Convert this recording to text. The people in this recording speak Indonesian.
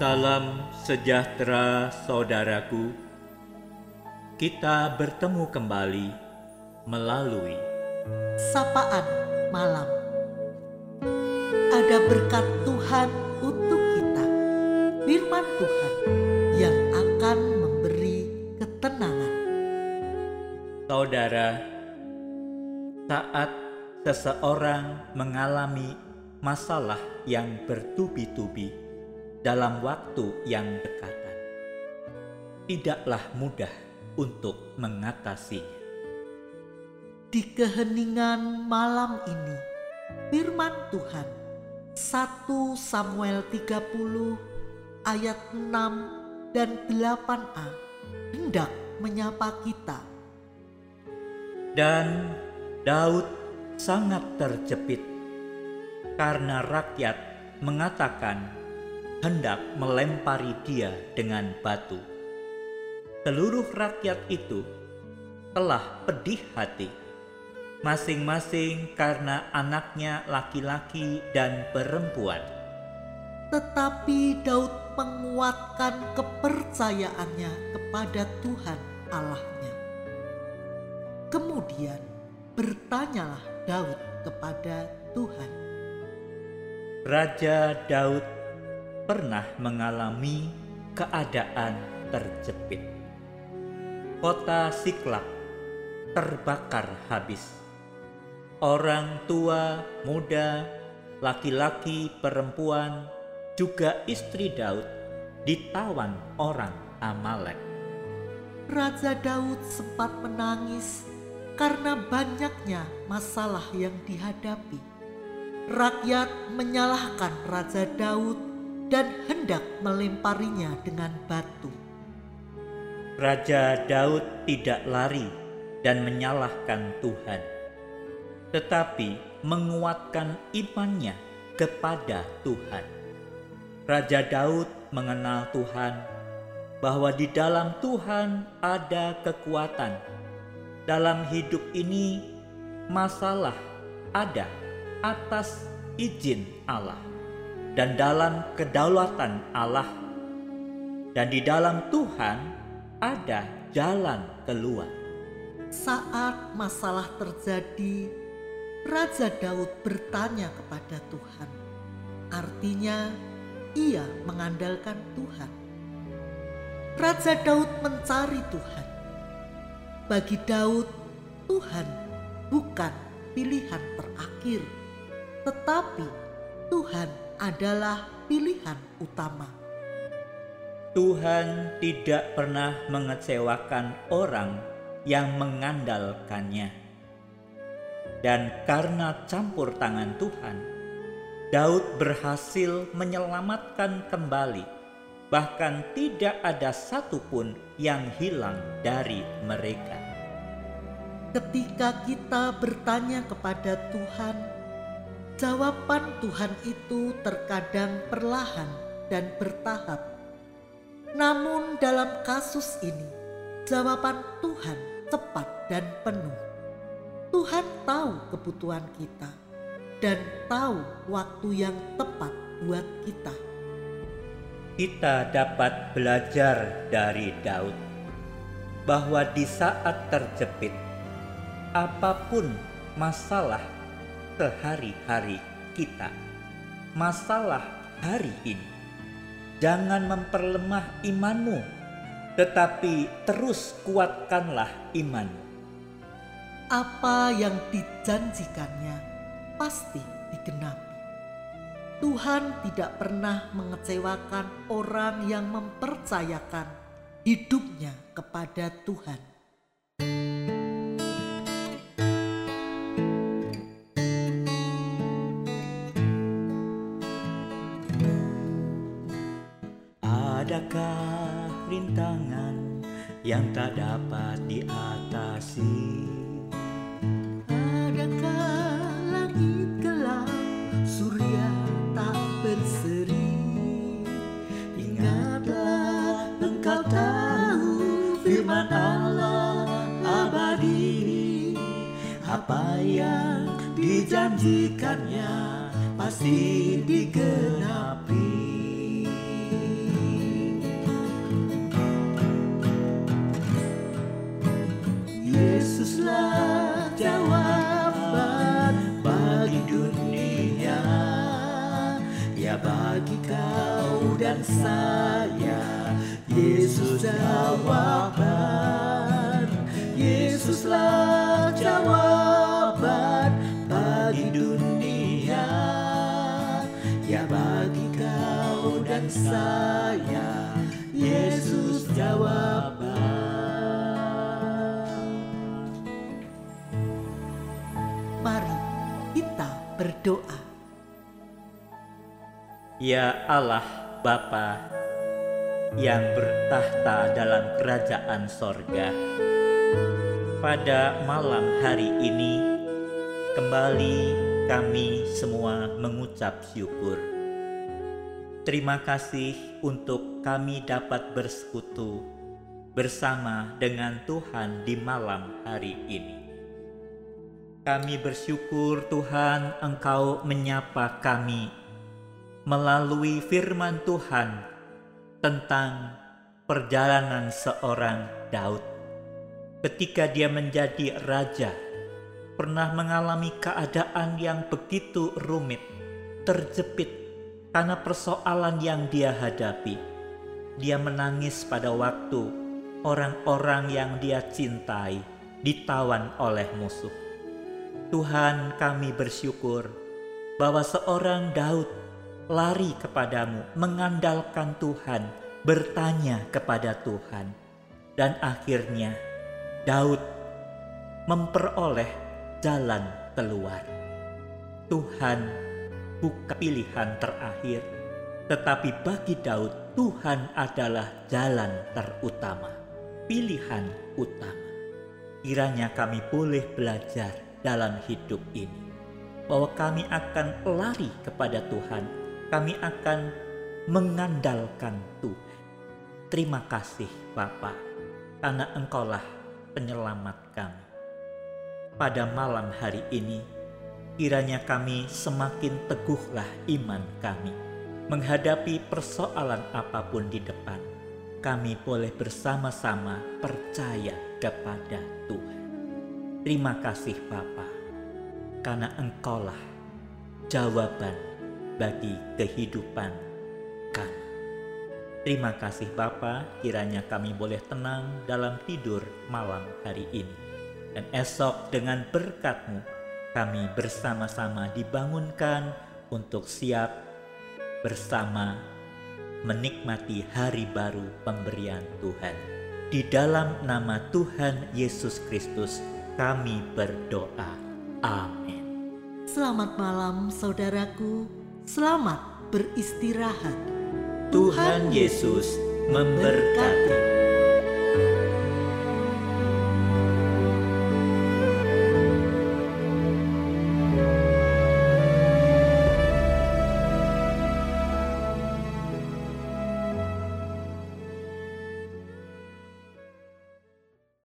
Salam sejahtera, saudaraku. Kita bertemu kembali melalui sapaan malam. Ada berkat Tuhan untuk kita, firman Tuhan yang akan memberi ketenangan. saudara. Saat seseorang mengalami masalah yang bertubi-tubi dalam waktu yang dekatan, tidaklah mudah untuk mengatasinya. Di keheningan malam ini, firman Tuhan 1 Samuel 30 ayat 6 dan 8a hendak menyapa kita. Dan Daud sangat terjepit karena rakyat mengatakan hendak melempari dia dengan batu. Seluruh rakyat itu telah pedih hati, masing-masing karena anaknya laki-laki dan perempuan. Tetapi Daud menguatkan kepercayaannya kepada Tuhan Allahnya. Kemudian bertanyalah Daud kepada Tuhan. Raja Daud pernah mengalami keadaan terjepit. Kota Siklak terbakar habis. Orang tua, muda, laki-laki, perempuan, juga istri Daud ditawan orang Amalek. Raja Daud sempat menangis karena banyaknya masalah yang dihadapi. Rakyat menyalahkan Raja Daud dan hendak melemparinya dengan batu. Raja Daud tidak lari dan menyalahkan Tuhan, tetapi menguatkan imannya kepada Tuhan. Raja Daud mengenal Tuhan, bahwa di dalam Tuhan ada kekuatan. Dalam hidup ini, masalah ada atas izin Allah, dan dalam kedaulatan Allah, dan di dalam Tuhan ada jalan keluar. Saat masalah terjadi, Raja Daud bertanya kepada Tuhan. Artinya, ia mengandalkan Tuhan. Raja Daud mencari Tuhan. Bagi Daud, Tuhan bukan pilihan terakhir, tetapi Tuhan adalah pilihan utama. Tuhan tidak pernah mengecewakan orang yang mengandalkannya. Dan karena campur tangan Tuhan, Daud berhasil menyelamatkan kembali, bahkan tidak ada satupun yang hilang dari mereka. Ketika kita bertanya kepada Tuhan, jawaban Tuhan itu terkadang perlahan dan bertahap. Namun, dalam kasus ini, jawaban Tuhan cepat dan penuh. Tuhan tahu kebutuhan kita dan tahu waktu yang tepat buat kita. Kita dapat belajar dari Daud bahwa di saat terjepit, apa pun masalah sehari-hari kita, masalah hari ini, jangan memperlemah imanmu, tetapi terus kuatkanlah imanmu. Apa yang dijanjikannya pasti digenapi. Tuhan tidak pernah mengecewakan orang yang mempercayakan hidupnya kepada Tuhan. Adakah rintangan yang tak dapat diatasi? Adakah langit gelap, surya tak berseri? Ingatlah engkau tahu firman Allah abadi Apa yang dijanjikannya pasti digenapi Yesuslah jawaban bagi dunia. Ya bagi kau dan saya Yesus jawaban. Yesuslah jawaban bagi dunia. Ya bagi kau dan saya. Mari kita berdoa Ya Allah Bapa yang bertahta dalam kerajaan sorga. Pada malam hari ini, kembali kami semua mengucap syukur. Terima kasih untuk kami dapat bersekutu bersama dengan Tuhan di malam hari ini. Kami bersyukur Tuhan Engkau menyapa kami melalui firman Tuhan tentang perjalanan seorang Daud. Ketika dia menjadi raja, pernah mengalami keadaan yang begitu rumit, terjepit karena persoalan yang dia hadapi. Dia menangis pada waktu orang-orang yang dia cintai ditawan oleh musuh. Tuhan, kami bersyukur bahwa seorang Daud lari kepadamu, mengandalkan Tuhan, bertanya kepada Tuhan. Dan akhirnya Daud memperoleh jalan keluar. Tuhan bukan pilihan terakhir, tetapi bagi Daud Tuhan adalah jalan terutama, pilihan utama. Kiranya kami boleh belajar dalam hidup ini bahwa kami akan lari kepada Tuhan kami akan mengandalkan Tuhan. Terima kasih Bapa, karena Engkaulah penyelamat kami. Pada malam hari ini, kiranya kami semakin teguhlah iman kami menghadapi persoalan apa pun di depan. Kami boleh bersama-sama percaya kepada Tuhan. Terima kasih Bapa, karena Engkaulah jawaban bagi kehidupan kami. Terima kasih Bapa, kiranya kami boleh tenang dalam tidur malam hari ini. Dan esok dengan berkat-Mu, kami bersama-sama dibangunkan untuk siap bersama menikmati hari baru pemberian Tuhan. Di dalam nama Tuhan Yesus Kristus, kami berdoa. Amin. Selamat malam saudaraku Selamat beristirahat. Tuhan Yesus memberkati.